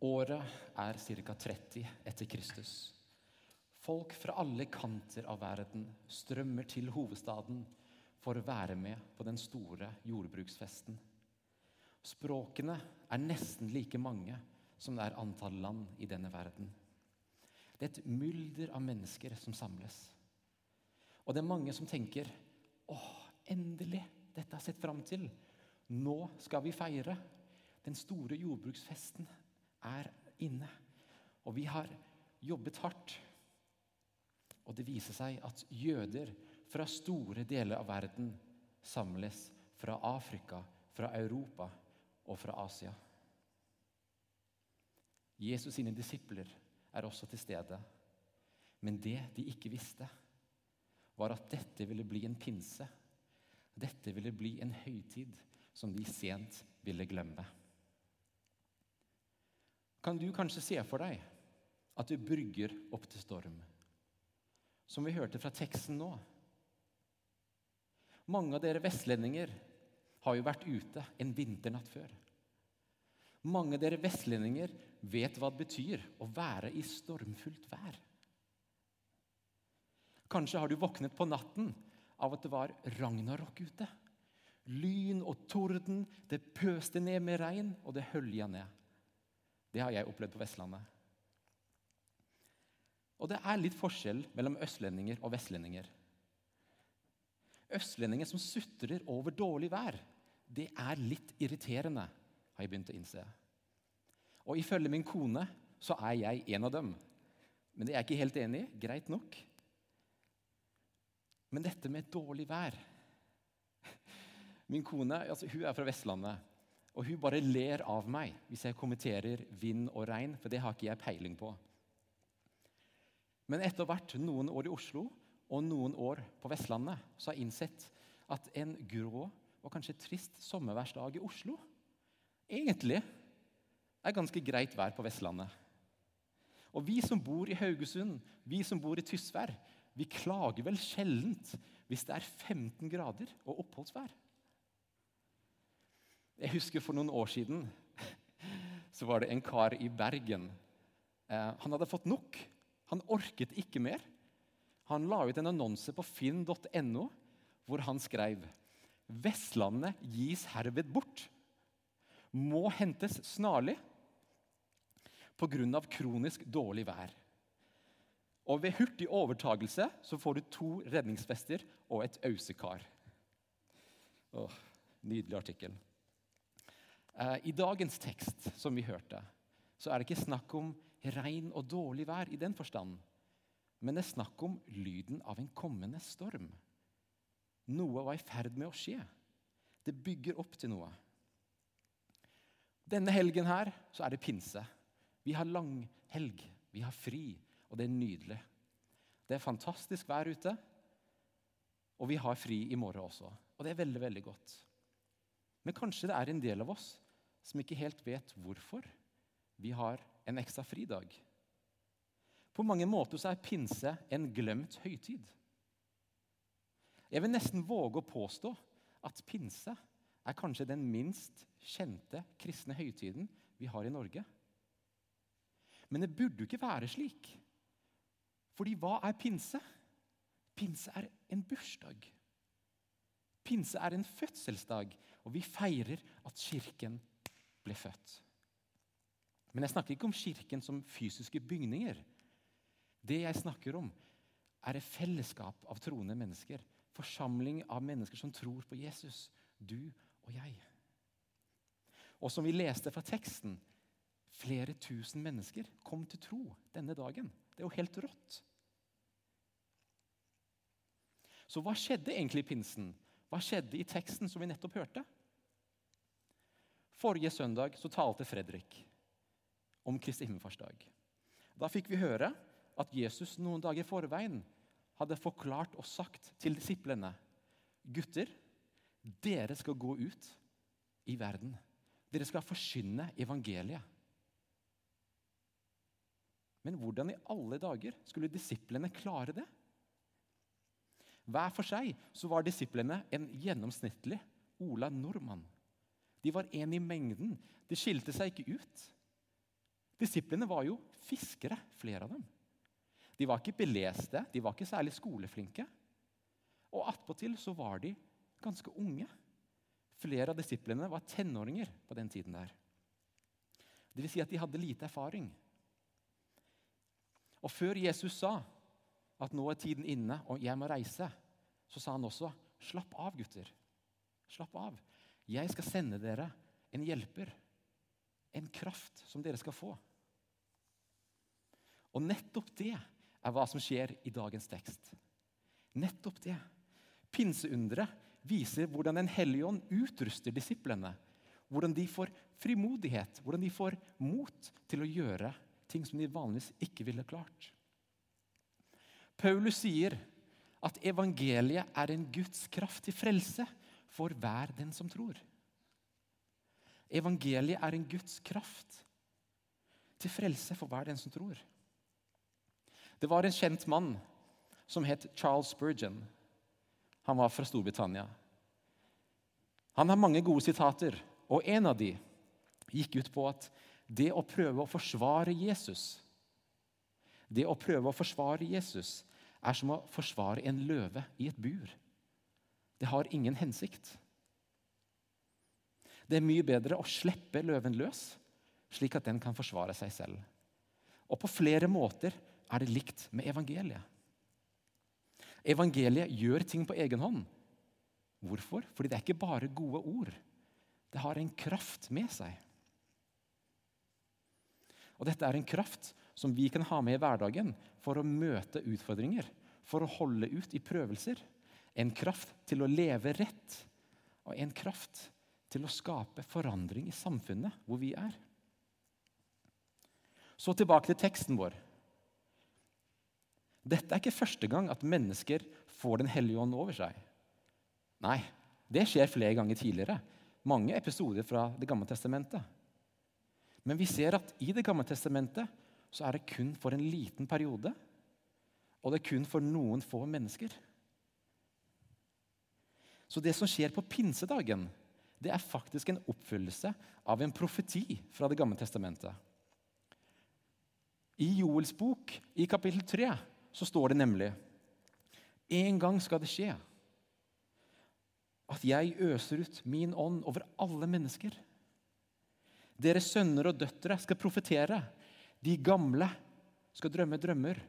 Året er ca. 30 etter Kristus. Folk fra alle kanter av verden strømmer til hovedstaden for å være med på den store jordbruksfesten. Språkene er nesten like mange som det er antall land i denne verden. Det er et mylder av mennesker som samles. Og det er mange som tenker åh, endelig! Dette har jeg sett fram til. Nå skal vi feire. Den store jordbruksfesten er inne. Og vi har jobbet hardt. Og det viser seg at jøder fra store deler av verden samles fra Afrika, fra Europa og fra Asia. Jesus sine disipler er også til stede. Men det de ikke visste, var at dette ville bli en pinse. Dette ville bli en høytid som de sent ville glemme. Kan du kanskje se for deg at du brygger opp til storm? Som vi hørte fra teksten nå. Mange av dere vestlendinger har jo vært ute en vinternatt før. Mange av dere vestlendinger vet hva det betyr å være i stormfullt vær. Kanskje har du våknet på natten av at det var ragnarok ute. Lyn og torden, det pøste ned med regn, og det hølja ned. Det har jeg opplevd på Vestlandet. Og det er litt forskjell mellom østlendinger og vestlendinger. Østlendinger som sutrer over dårlig vær, det er litt irriterende, har jeg begynt å innse. Og ifølge min kone så er jeg en av dem. Men det er jeg ikke helt enig i. Greit nok. Men dette med dårlig vær Min kone altså, hun er fra Vestlandet. Og hun bare ler av meg hvis jeg kommenterer vind og regn, for det har ikke jeg peiling på. Men etter hvert noen år i Oslo og noen år på Vestlandet så har jeg innsett at en grå og kanskje trist sommerværsdag i Oslo egentlig er ganske greit vær på Vestlandet. Og vi som bor i Haugesund, vi som bor i Tysvær, vi klager vel sjeldent hvis det er 15 grader og oppholdsvær. Jeg husker For noen år siden så var det en kar i Bergen. Eh, han hadde fått nok. Han orket ikke mer. Han la ut en annonse på finn.no hvor han skrev Vestlandet gis herved bort. Må hentes snarlig pga. kronisk dårlig vær. Og ved hurtig overtagelse så får du to redningsvester og et ausekar. Åh, nydelig artikkel. Eh, I dagens tekst, som vi hørte, så er det ikke snakk om regn og dårlig vær i den forstand, men det er snakk om lyden av en kommende storm. Noe var i ferd med å skje. Det bygger opp til noe. Denne helgen her så er det pinse. Vi har langhelg, vi har fri, og det er nydelig. Det er fantastisk vær ute, og vi har fri i morgen også. Og det er veldig, veldig godt. Men kanskje det er en del av oss som ikke helt vet hvorfor vi har en ekstra fridag. På mange måter så er pinse en glemt høytid. Jeg vil nesten våge å påstå at pinse er kanskje den minst kjente kristne høytiden vi har i Norge. Men det burde jo ikke være slik. Fordi hva er pinse? Pinse er en bursdag. Pinse er en fødselsdag, og vi feirer at Kirken ble født. Men jeg snakker ikke om Kirken som fysiske bygninger. Det jeg snakker om, er et fellesskap av troende mennesker. Forsamling av mennesker som tror på Jesus. Du og jeg. Og som vi leste fra teksten, Flere tusen mennesker kom til tro denne dagen. Det er jo helt rått. Så hva skjedde egentlig i pinsen? Hva skjedde i teksten som vi nettopp hørte? Forrige søndag så talte Fredrik om Kristi himmelfartsdag. Da fikk vi høre at Jesus noen dager i forveien hadde forklart og sagt til disiplene Gutter, dere skal gå ut i verden. Dere skal forkynne evangeliet. Men hvordan i alle dager skulle disiplene klare det? Hver for seg så var disiplene en gjennomsnittlig Ola Nordmann. De var én i mengden. De skilte seg ikke ut. Disiplene var jo fiskere, flere av dem. De var ikke beleste, de var ikke særlig skoleflinke. Og attpåtil så var de ganske unge. Flere av disiplene var tenåringer på den tiden der. Det vil si at de hadde lite erfaring. Og før Jesus sa at nå er tiden inne og jeg må reise, så sa han også slapp av, gutter. Slapp av. Jeg skal sende dere en hjelper. En kraft som dere skal få. Og nettopp det er hva som skjer i dagens tekst. Nettopp det. Pinseunderet viser hvordan Den hellige ånd utruster disiplene. Hvordan de får frimodighet, hvordan de får mot til å gjøre ting som de vanligvis ikke ville klart. Paulus sier at evangeliet er en Guds kraft til frelse for hver den som tror. Evangeliet er en Guds kraft til frelse for hver den som tror. Det var en kjent mann som het Charles Spurgeon. Han var fra Storbritannia. Han har mange gode sitater, og en av de gikk ut på at det å prøve å forsvare Jesus Det å prøve å forsvare Jesus er som å forsvare en løve i et bur. Det har ingen hensikt. Det er mye bedre å slippe løven løs, slik at den kan forsvare seg selv. Og på flere måter er det likt med evangeliet. Evangeliet gjør ting på egen hånd. Hvorfor? Fordi det er ikke bare gode ord. Det har en kraft med seg. Og Dette er en kraft som vi kan ha med i hverdagen for å møte utfordringer, for å holde ut i prøvelser. En kraft til å leve rett og en kraft til å skape forandring i samfunnet hvor vi er. Så tilbake til teksten vår. Dette er ikke første gang at mennesker får Den hellige ånd over seg. Nei, det skjer flere ganger tidligere. Mange episoder fra Det gamle testamentet. Men vi ser at i Det gamle testamentet så er det kun for en liten periode. Og det er kun for noen få mennesker. Så det som skjer på pinsedagen, det er faktisk en oppfyllelse av en profeti fra Det gamle testamentet. I Joels bok, i kapittel 3, så står det nemlig En gang skal det skje at jeg øser ut min ånd over alle mennesker. Deres sønner og døtre skal profetere. De gamle skal drømme drømmer,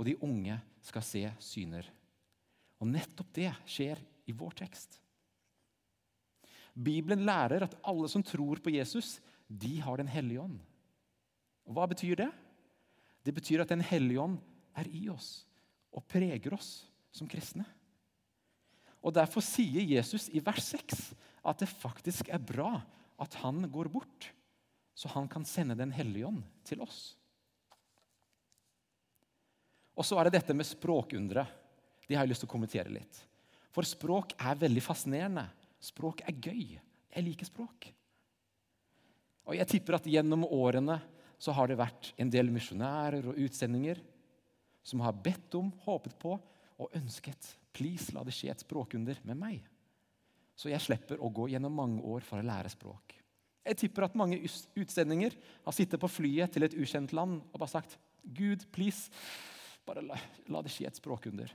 og de unge skal se syner. Og nettopp det skjer i vår tekst. Bibelen lærer at alle som tror på Jesus, de har Den hellige ånd. Og Hva betyr det? Det betyr at Den hellige ånd er i oss og preger oss som kristne. Og Derfor sier Jesus i vers 6 at det faktisk er bra at han går bort, så han kan sende Den hellige ånd til oss. Og så er det dette med språkundre. Det har jeg lyst til å kommentere litt. For språk er veldig fascinerende. Språk er gøy. Jeg liker språk. Og jeg tipper at gjennom årene så har det vært en del misjonærer og utsendinger som har bedt om, håpet på og ønsket Please, la det skje et språkunder med meg. Så jeg slipper å gå gjennom mange år for å lære språk. Jeg tipper at mange utsendinger har sittet på flyet til et ukjent land og bare sagt Gud, please, bare la, la det skje et språkunder.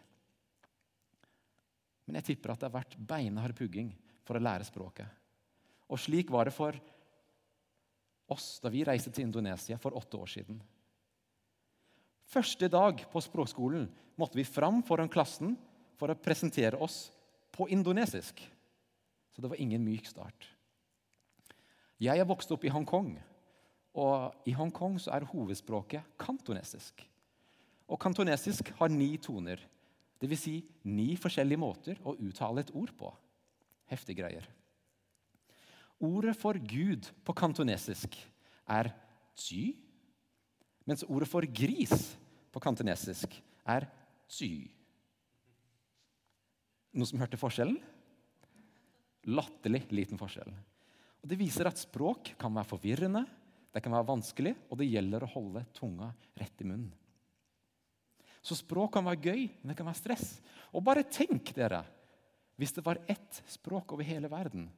Men jeg tipper at det har vært beinhard pugging for å lære språket. Og slik var det for oss da vi reiste til Indonesia for åtte år siden. Første dag på språkskolen måtte vi fram foran klassen for å presentere oss på indonesisk. Så det var ingen myk start. Jeg er vokst opp i Hongkong, og i Hongkong så er hovedspråket kantonesisk. Og kantonesisk har ni toner, dvs. Si ni forskjellige måter å uttale et ord på. Heftige greier. Ordet for Gud på kantonesisk er zy, mens ordet for gris på kantonesisk er zy. Noen som hørte forskjellen? Latterlig liten forskjell. Og Det viser at språk kan være forvirrende, det kan være vanskelig, og det gjelder å holde tunga rett i munnen. Så språk kan være gøy, men det kan være stress. Og bare tenk dere, hvis det var ett språk over hele verden,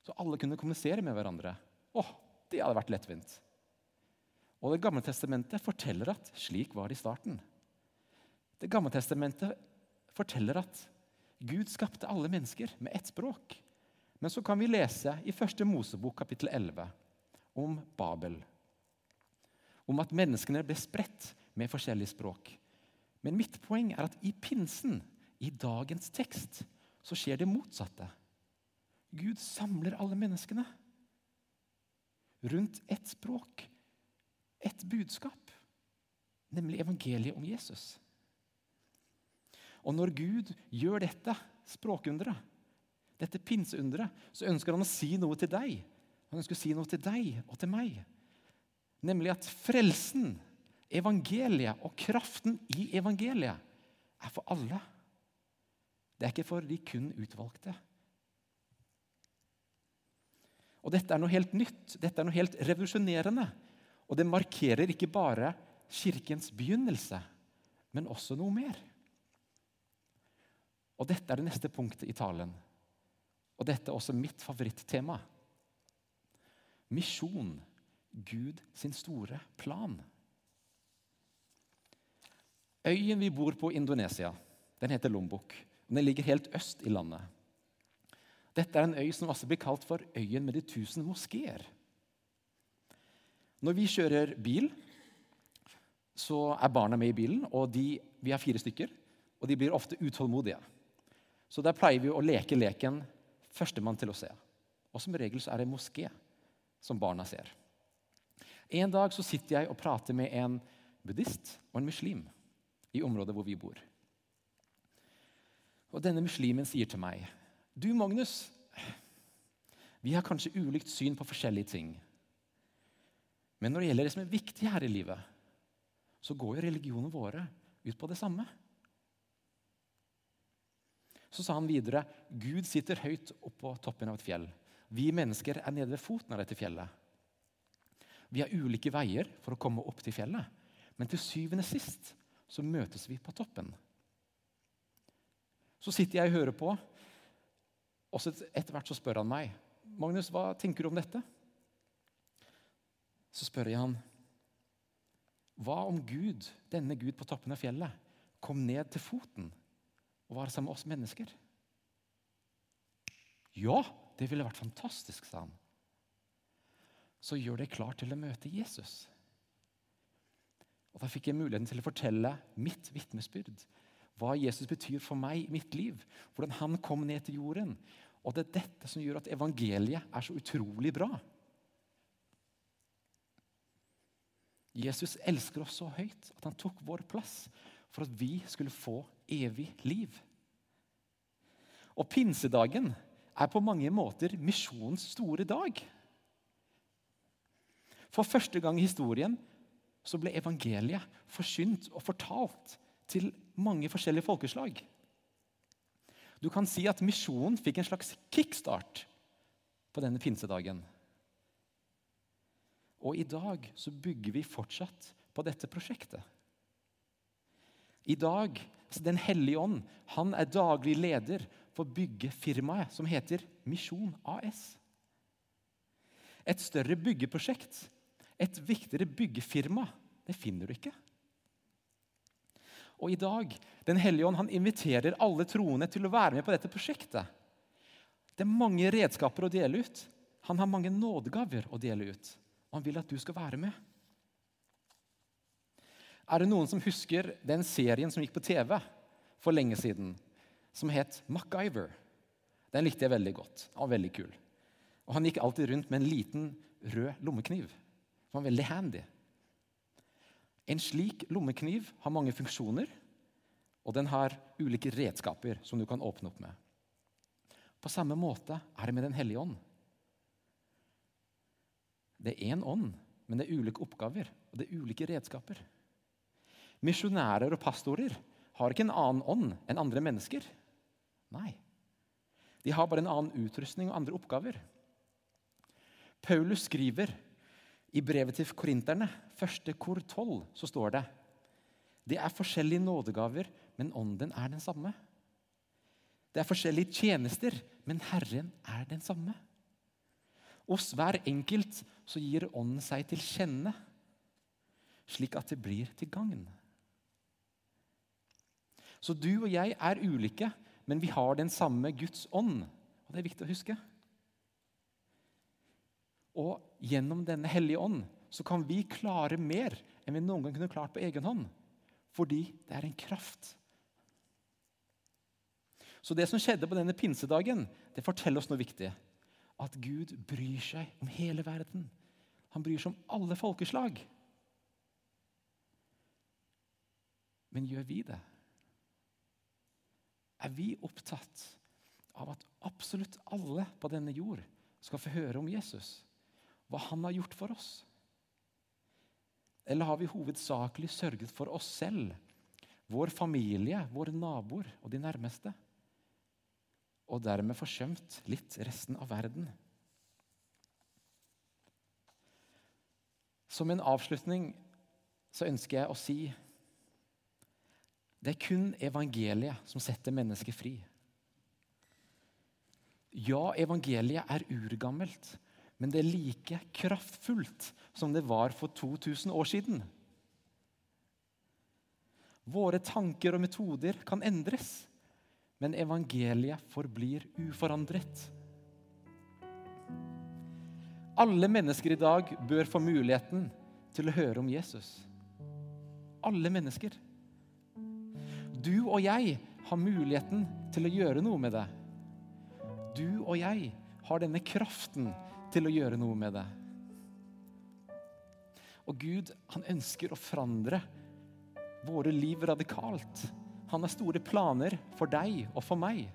så alle kunne kommunisere med hverandre. Åh, det hadde vært lettvint. Og Det gamle testamentet forteller at slik var det i starten. Det gamle testamentet forteller at Gud skapte alle mennesker med ett språk. Men så kan vi lese i første Mosebok kapittel 11 om Babel. Om at menneskene ble spredt med forskjellige språk. Men mitt poeng er at i pinsen, i dagens tekst, så skjer det motsatte. Gud samler alle menneskene rundt ett språk, ett budskap, nemlig evangeliet om Jesus. Og når Gud gjør dette språkunderet, dette pinseunderet, så ønsker han å si noe til deg. Han ønsker å si noe til deg og til meg. Nemlig at frelsen, evangeliet og kraften i evangeliet er for alle. Det er ikke for de kun utvalgte. Og Dette er noe helt nytt, dette er noe helt revolusjonerende. Og det markerer ikke bare kirkens begynnelse, men også noe mer. Og Dette er det neste punktet i talen. Og dette er også mitt favorittema. Misjon. Gud sin store plan. Øyen vi bor på i Indonesia, den heter Lombok. Den ligger helt øst i landet. Dette er en øy som også blir kalt for øyen med de tusen moskeer. Når vi kjører bil, så er barna med i bilen. og de, Vi er fire stykker, og de blir ofte utålmodige. Så der pleier vi å leke leken 'førstemann til å se'. Og som regel så er det moské som barna ser. En dag så sitter jeg og prater med en buddhist og en muslim i området hvor vi bor. Og Denne muslimen sier til meg, 'Du, Magnus, vi har kanskje ulikt syn på forskjellige ting.' Men når det gjelder det som er viktig her i livet, så går jo religionene våre ut på det samme. Så sa han videre Gud sitter høyt oppå toppen av et fjell. Vi mennesker er nede ved foten av dette fjellet. Vi har ulike veier for å komme opp til fjellet, men til syvende sist så møtes vi på toppen. Så sitter jeg og hører på, og etter hvert så spør han meg Magnus, hva tenker du om dette? Så spør jeg han hva om Gud, denne Gud på toppen av fjellet, kom ned til foten og være sammen med oss mennesker? Ja, det ville vært fantastisk, sa han. Så gjør deg klar til å møte Jesus. Og Da fikk jeg muligheten til å fortelle mitt vitnesbyrd. Hva Jesus betyr for meg i mitt liv. Hvordan han kom ned til jorden. Og det er dette som gjør at evangeliet er så utrolig bra. Jesus elsker oss så høyt at han tok vår plass for at vi skulle få evig liv. Og pinsedagen er på mange måter misjonens store dag. For første gang i historien så ble evangeliet forsynt og fortalt til mange forskjellige folkeslag. Du kan si at misjonen fikk en slags kickstart på denne pinsedagen. Og i dag så bygger vi fortsatt på dette prosjektet. I dag så Den hellige ånd han er daglig leder for byggefirmaet som heter Misjon AS. Et større byggeprosjekt, et viktigere byggefirma, det finner du ikke. Og i dag, Den hellige ånd han inviterer alle troende til å være med på dette prosjektet. Det er mange redskaper å dele ut. Han har mange nådegaver å dele ut. Og han vil at du skal være med. Er det noen som husker den serien som gikk på TV for lenge siden, som het MacGyver? Den likte jeg veldig godt. Den var veldig kul. Og Han gikk alltid rundt med en liten rød lommekniv. Den var veldig handy. En slik lommekniv har mange funksjoner, og den har ulike redskaper som du kan åpne opp med. På samme måte er det med Den hellige ånd. Det er én ånd, men det er ulike oppgaver og det er ulike redskaper. Misjonærer og pastorer har ikke en annen ånd enn andre mennesker. Nei. De har bare en annen utrustning og andre oppgaver. Paulus skriver i brevet til korinterne, første kor 12, så står det det er forskjellige nådegaver, men ånden er den samme. Det er forskjellige tjenester, men Herren er den samme. Hos hver enkelt så gir Ånden seg til kjenne slik at det blir til gagn. Så du og jeg er ulike, men vi har den samme Guds ånd. Og Det er viktig å huske. Og gjennom denne hellige ånd så kan vi klare mer enn vi noen gang kunne klart på egen hånd. Fordi det er en kraft. Så det som skjedde på denne pinsedagen, det forteller oss noe viktig. At Gud bryr seg om hele verden. Han bryr seg om alle folkeslag. Men gjør vi det? Er vi opptatt av at absolutt alle på denne jord skal få høre om Jesus? Hva han har gjort for oss? Eller har vi hovedsakelig sørget for oss selv, vår familie, våre naboer og de nærmeste? Og dermed forsømt litt resten av verden? Som en avslutning så ønsker jeg å si det er kun evangeliet som setter mennesket fri. Ja, evangeliet er urgammelt, men det er like kraftfullt som det var for 2000 år siden. Våre tanker og metoder kan endres, men evangeliet forblir uforandret. Alle mennesker i dag bør få muligheten til å høre om Jesus. Alle mennesker. Du og jeg har muligheten til å gjøre noe med det. Du og jeg har denne kraften til å gjøre noe med det. Og Gud han ønsker å forandre våre liv radikalt. Han har store planer for deg og for meg.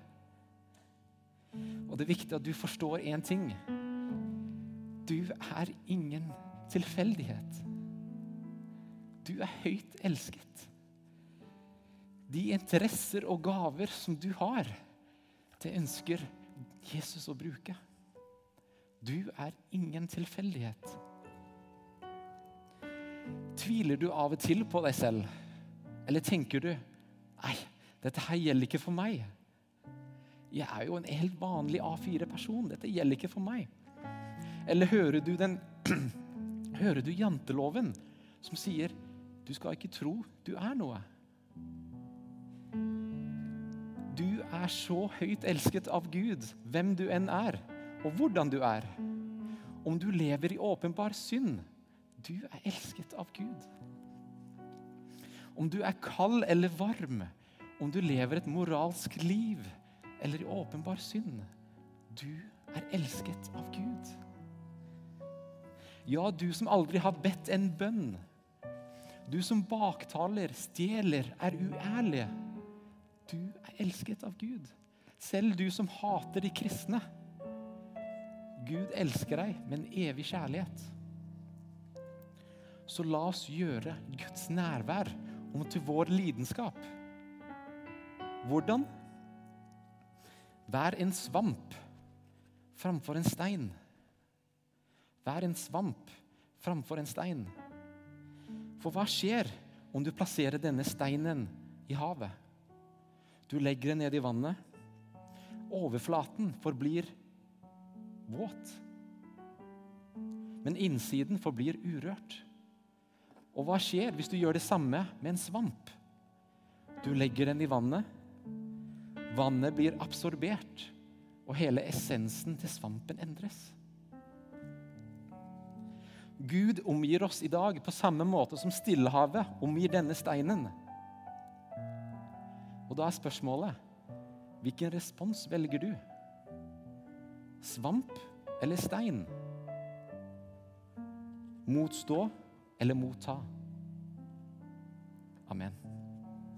Og det er viktig at du forstår én ting. Du er ingen tilfeldighet. Du er høyt elsket. De interesser og gaver som du har, det ønsker Jesus å bruke. Du er ingen tilfeldighet. Tviler du av og til på deg selv? Eller tenker du Nei, dette her gjelder ikke for meg. Jeg er jo en helt vanlig A4-person. Dette gjelder ikke for meg. Eller hører du den Hører du janteloven som sier du skal ikke tro du er noe? Du er så høyt elsket av Gud, hvem du enn er, og hvordan du er. Om du lever i åpenbar synd, du er elsket av Gud. Om du er kald eller varm, om du lever et moralsk liv eller i åpenbar synd, du er elsket av Gud. Ja, du som aldri har bedt en bønn. Du som baktaler, stjeler, er uærlig. Du er elsket av Gud. Selv du som hater de kristne. Gud elsker deg med en evig kjærlighet. Så la oss gjøre Guds nærvær om til vår lidenskap. Hvordan? Vær en svamp framfor en stein. Vær en svamp framfor en stein. For hva skjer om du plasserer denne steinen i havet? Du legger den ned i vannet. Overflaten forblir våt. Men innsiden forblir urørt. Og hva skjer hvis du gjør det samme med en svamp? Du legger den i vannet. Vannet blir absorbert, og hele essensen til svampen endres. Gud omgir oss i dag på samme måte som Stillehavet omgir denne steinen. Og da er spørsmålet hvilken respons velger du? Svamp eller stein? Motstå eller motta? Amen.